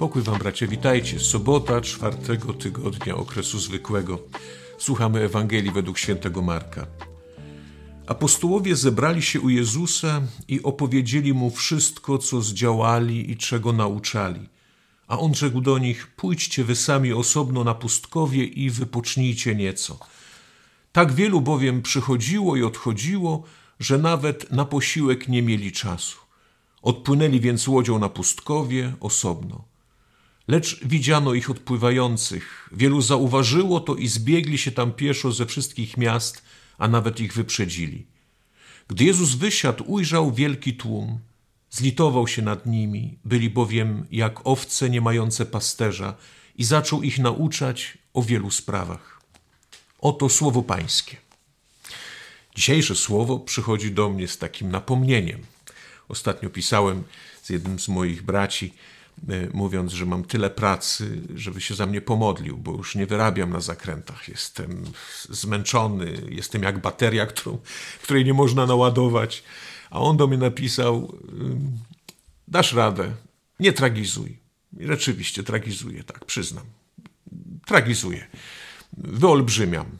Pokój Wam, bracia, witajcie. Sobota czwartego tygodnia okresu zwykłego. Słuchamy Ewangelii według świętego Marka. Apostołowie zebrali się u Jezusa i opowiedzieli mu wszystko, co zdziałali i czego nauczali. A on rzekł do nich: Pójdźcie wy sami osobno na pustkowie i wypocznijcie nieco. Tak wielu bowiem przychodziło i odchodziło, że nawet na posiłek nie mieli czasu. Odpłynęli więc łodzią na pustkowie osobno. Lecz widziano ich odpływających. Wielu zauważyło to i zbiegli się tam pieszo ze wszystkich miast, a nawet ich wyprzedzili. Gdy Jezus wysiadł, ujrzał wielki tłum. Zlitował się nad nimi, byli bowiem jak owce nie mające pasterza i zaczął ich nauczać o wielu sprawach. Oto słowo Pańskie. Dzisiejsze słowo przychodzi do mnie z takim napomnieniem. Ostatnio pisałem z jednym z moich braci, mówiąc, że mam tyle pracy, żeby się za mnie pomodlił, bo już nie wyrabiam na zakrętach. Jestem zmęczony, jestem jak bateria, którą, której nie można naładować. A on do mnie napisał: Dasz radę, nie tragizuj. I rzeczywiście tragizuję, tak, przyznam. Tragizuję. Wyolbrzymiam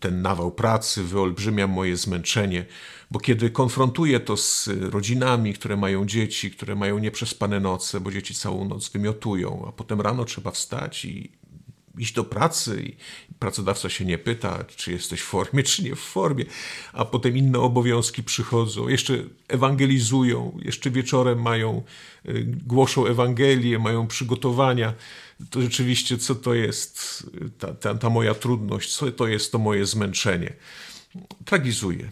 ten nawał pracy, wyolbrzymiam moje zmęczenie, bo kiedy konfrontuję to z rodzinami, które mają dzieci, które mają nieprzespane noce, bo dzieci całą noc wymiotują, a potem rano trzeba wstać i iść do pracy i pracodawca się nie pyta, czy jesteś w formie, czy nie w formie, a potem inne obowiązki przychodzą, jeszcze ewangelizują, jeszcze wieczorem mają, y, głoszą Ewangelię, mają przygotowania, to rzeczywiście co to jest ta, ta, ta moja trudność, co to jest to moje zmęczenie. Tragizuje.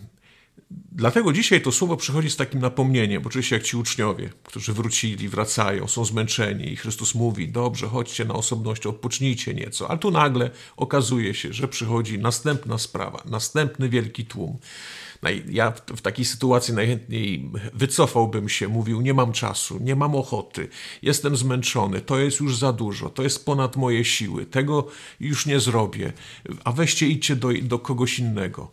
Dlatego dzisiaj to słowo przychodzi z takim napomnieniem, bo oczywiście jak ci uczniowie, którzy wrócili, wracają, są zmęczeni i Chrystus mówi, dobrze, chodźcie na osobność, odpocznijcie nieco. Ale tu nagle okazuje się, że przychodzi następna sprawa, następny wielki tłum. Ja w takiej sytuacji najchętniej wycofałbym się, mówił: Nie mam czasu, nie mam ochoty, jestem zmęczony, to jest już za dużo, to jest ponad moje siły, tego już nie zrobię, a weźcie idźcie do, do kogoś innego.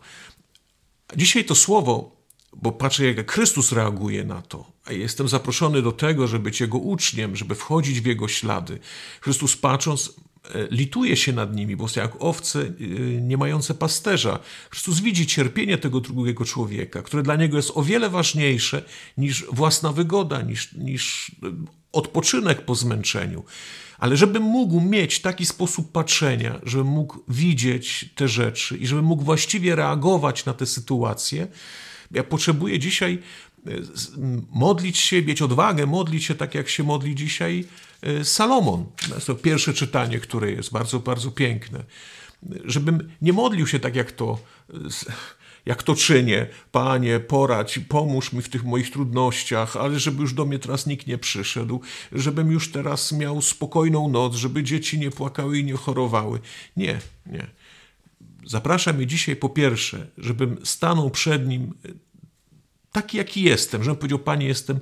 Dzisiaj to słowo, bo patrzę, jak Chrystus reaguje na to, a jestem zaproszony do tego, żeby być Jego uczniem, żeby wchodzić w Jego ślady. Chrystus patrząc, e, lituje się nad nimi, bo są jak owce e, nie mające pasterza. Chrystus widzi cierpienie tego drugiego człowieka, które dla niego jest o wiele ważniejsze niż własna wygoda, niż, niż e, odpoczynek po zmęczeniu. Ale żebym mógł mieć taki sposób patrzenia, żebym mógł widzieć te rzeczy i żebym mógł właściwie reagować na te sytuacje, ja potrzebuję dzisiaj e, modlić się, mieć odwagę, modlić się tak, jak się modli dzisiaj e, Salomon. To pierwsze czytanie, które jest bardzo, bardzo piękne. Żebym nie modlił się tak, jak to jak to czynię. Panie, poradź, pomóż mi w tych moich trudnościach, ale żeby już do mnie teraz nikt nie przyszedł, żebym już teraz miał spokojną noc, żeby dzieci nie płakały i nie chorowały. Nie, nie. Zapraszam mnie dzisiaj po pierwsze, żebym stanął przed nim taki, jaki jestem, żebym powiedział, Panie, jestem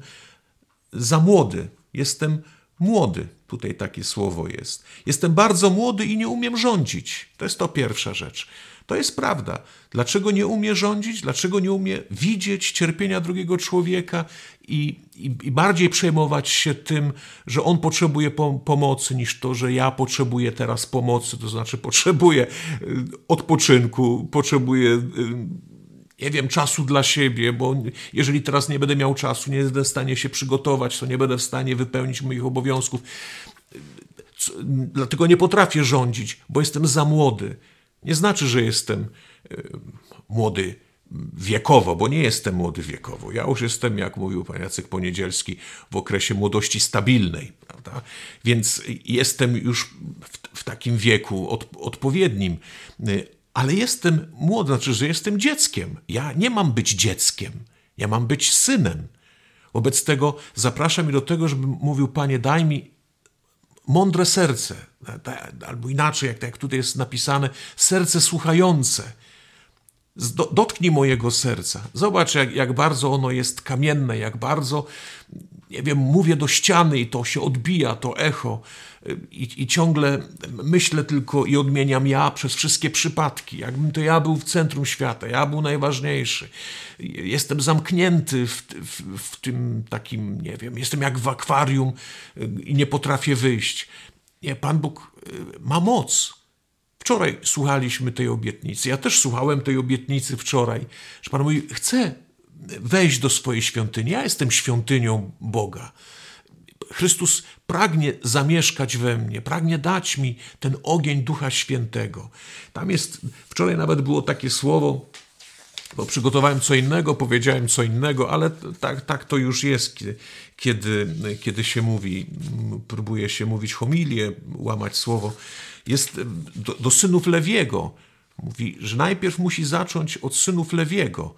za młody, jestem młody. Tutaj takie słowo jest. Jestem bardzo młody i nie umiem rządzić. To jest to pierwsza rzecz. To jest prawda. Dlaczego nie umie rządzić? Dlaczego nie umie widzieć cierpienia drugiego człowieka i, i, i bardziej przejmować się tym, że on potrzebuje pom pomocy, niż to, że ja potrzebuję teraz pomocy, to znaczy potrzebuję y, odpoczynku, potrzebuję y, nie wiem, czasu dla siebie, bo jeżeli teraz nie będę miał czasu, nie będę w stanie się przygotować, to nie będę w stanie wypełnić moich obowiązków. Dlatego nie potrafię rządzić, bo jestem za młody. Nie znaczy, że jestem e, młody wiekowo, bo nie jestem młody wiekowo. Ja już jestem, jak mówił pan Jacek Poniedzielski, w okresie młodości stabilnej, prawda? Więc jestem już w, w takim wieku od, odpowiednim, ale jestem młody, znaczy, że jestem dzieckiem. Ja nie mam być dzieckiem, ja mam być synem. Wobec tego zapraszam mi do tego, żebym mówił, Panie, daj mi mądre serce, albo inaczej, jak, jak tutaj jest napisane, serce słuchające. Dotknij mojego serca. Zobacz, jak, jak bardzo ono jest kamienne, jak bardzo nie wiem, mówię do ściany i to się odbija, to echo. I, I, ciągle myślę tylko i odmieniam ja przez wszystkie przypadki. Jakbym to ja był w centrum świata, ja był najważniejszy. Jestem zamknięty w, w, w tym takim, nie wiem, jestem jak w akwarium i nie potrafię wyjść. Nie, Pan Bóg y, ma moc. Wczoraj słuchaliśmy tej obietnicy. Ja też słuchałem tej obietnicy wczoraj, że Pan mówi, chce wejść do swojej świątyni. Ja jestem świątynią Boga. Chrystus pragnie zamieszkać we mnie, pragnie dać mi ten ogień Ducha Świętego. Tam jest, wczoraj nawet było takie słowo, bo przygotowałem co innego, powiedziałem co innego, ale tak, tak to już jest, kiedy, kiedy się mówi, próbuje się mówić homilię, łamać słowo. Jest do, do synów Lewiego. Mówi, że najpierw musi zacząć od synów Lewiego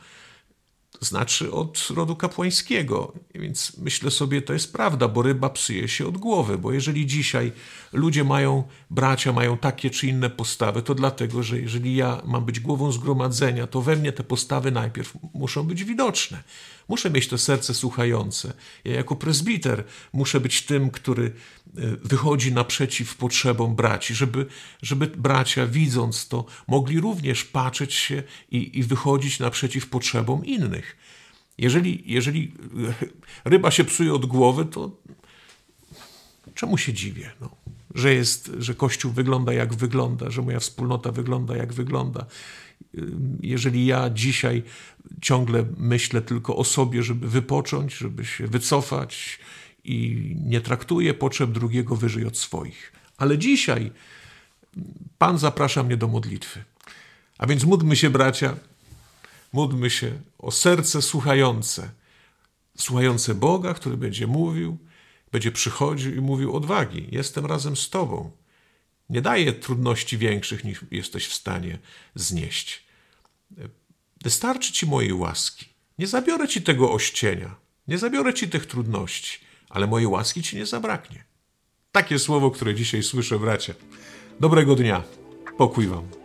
znaczy od rodu kapłańskiego. Więc myślę sobie, to jest prawda, bo ryba psuje się od głowy, bo jeżeli dzisiaj ludzie mają, bracia mają takie czy inne postawy, to dlatego, że jeżeli ja mam być głową zgromadzenia, to we mnie te postawy najpierw muszą być widoczne. Muszę mieć to serce słuchające. Ja jako prezbiter muszę być tym, który e, wychodzi naprzeciw potrzebom braci, żeby, żeby bracia, widząc to, mogli również patrzeć się i, i wychodzić naprzeciw potrzebom innych. Jeżeli, jeżeli ryba się psuje od głowy, to czemu się dziwię? No, że, jest, że Kościół wygląda jak wygląda, że moja wspólnota wygląda jak wygląda. Jeżeli ja dzisiaj ciągle myślę tylko o sobie, żeby wypocząć, żeby się wycofać i nie traktuję potrzeb drugiego wyżej od swoich. Ale dzisiaj Pan zaprasza mnie do modlitwy. A więc módlmy się, bracia, módlmy się o serce słuchające, słuchające Boga, który będzie mówił, będzie przychodził i mówił odwagi, jestem razem z Tobą. Nie daje trudności większych niż jesteś w stanie znieść. Wystarczy Ci mojej łaski. Nie zabiorę Ci tego ościenia, nie zabiorę Ci tych trudności, ale mojej łaski Ci nie zabraknie. Takie słowo, które dzisiaj słyszę, bracia. Dobrego dnia. Pokój Wam.